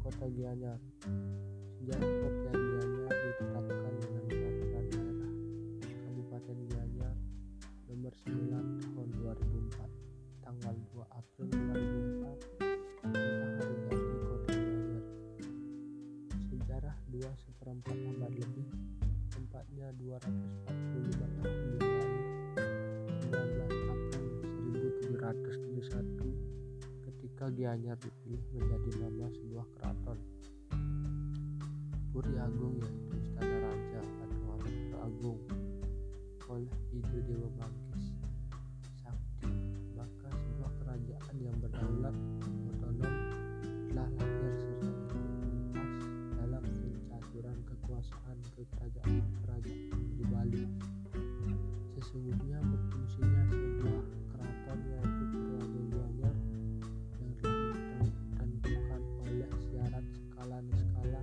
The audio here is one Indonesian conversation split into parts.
kota Gianyar. Sejarah kota Gianyar ditetapkan dengan peraturan daerah Kabupaten Gianyar nomor 9 tahun 2004 tanggal 2 April 2004 tentang hari jadi kota Gianyar. Sejarah dua seperempat abad lebih, tempatnya 245 tahun ketika Gianyar dipilih menjadi nama sebuah keraton Puri Agung yaitu istana raja atau Agung oleh ide Dewa Manggis syarat skala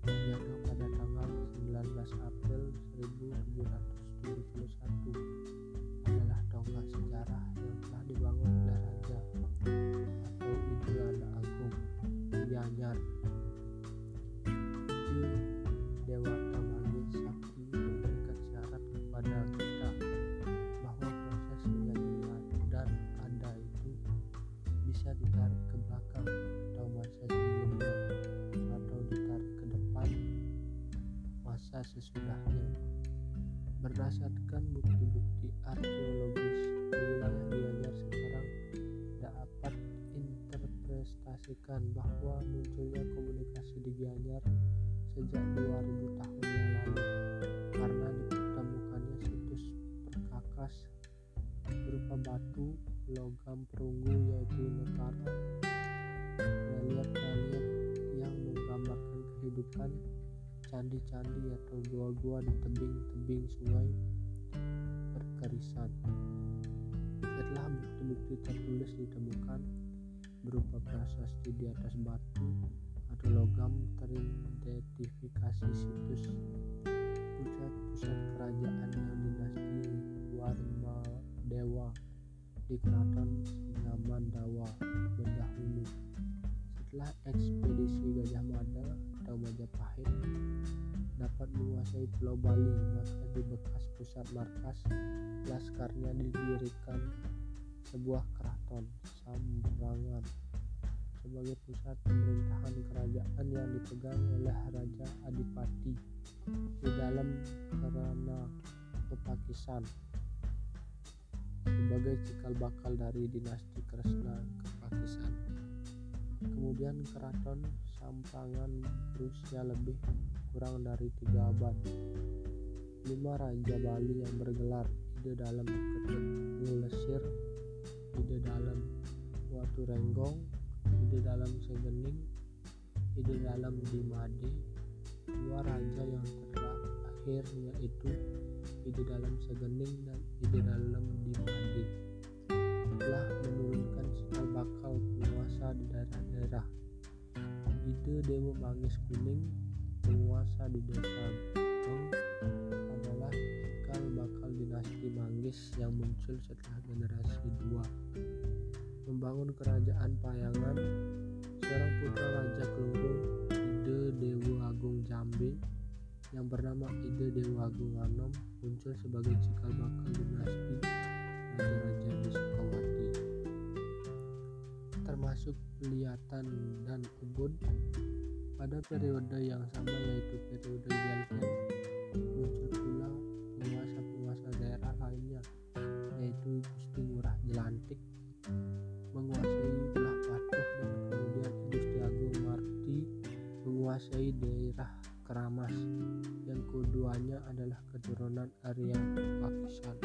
jatuh pada tanggal 19 April 1771 adalah tonggak sejarah yang telah dibangun oleh Raja atau Idulana Agung Gianyar Dewata Manggis Sakti memberikan syarat kepada kita bahwa proses menjadi dan ada itu bisa ditarik ke belakang sesudahnya berdasarkan bukti-bukti arkeologis di wilayah sekarang dapat interpretasikan bahwa munculnya komunikasi di Gianyar sejak 2000 tahun yang lalu. Karena ditemukannya situs perkakas berupa batu, logam perunggu yaitu nekara, relief-relief yang menggambarkan kehidupan candi-candi atau gua-gua di tebing-tebing sungai berkerisan. Setelah bukti-bukti tertulis ditemukan berupa prasasti di atas batu atau logam teridentifikasi situs pusat-pusat kerajaan yang dinasti Warma Dewa di keraton Singamandawa berdahulu. Setelah ekspedisi Gajah Mada atau Majapahit dapat menguasai Pulau Bali, maka di bekas pusat markas laskarnya didirikan sebuah keraton Sambrangan sebagai pusat pemerintahan kerajaan yang dipegang oleh Raja Adipati di dalam Kerana Pepakisan sebagai cikal bakal dari dinasti Kresna Kepakisan. Kemudian keraton Sampangan berusia lebih kurang dari tiga abad. Lima raja Bali yang bergelar ide dalam Ketut Ngulesir, ide dalam Watu Renggong, ide dalam Segening, ide dalam Dimade, dua raja yang terakhir yaitu ide dalam Segening dan ide dalam Dimade telah menurunkan Ide Dewa Manggis Kuning penguasa di desa Gong adalah cikal bakal dinasti Manggis yang muncul setelah generasi dua. Membangun kerajaan Payangan, seorang putra Raja Kelungkung Ide Dewa Agung Jambe yang bernama Ide Dewa Agung Anom muncul sebagai cikal bakal dinasti Raja-Raja Sukawati termasuk dan Ubud pada periode yang sama yaitu periode Gelgen muncul pula penguasa-penguasa daerah lainnya yaitu Gusti Ngurah Jelantik. Menguasai Belah Patuh dan kemudian Gusti Agung Marti menguasai daerah Keramas. Yang keduanya adalah keturunan Arya Pakisan.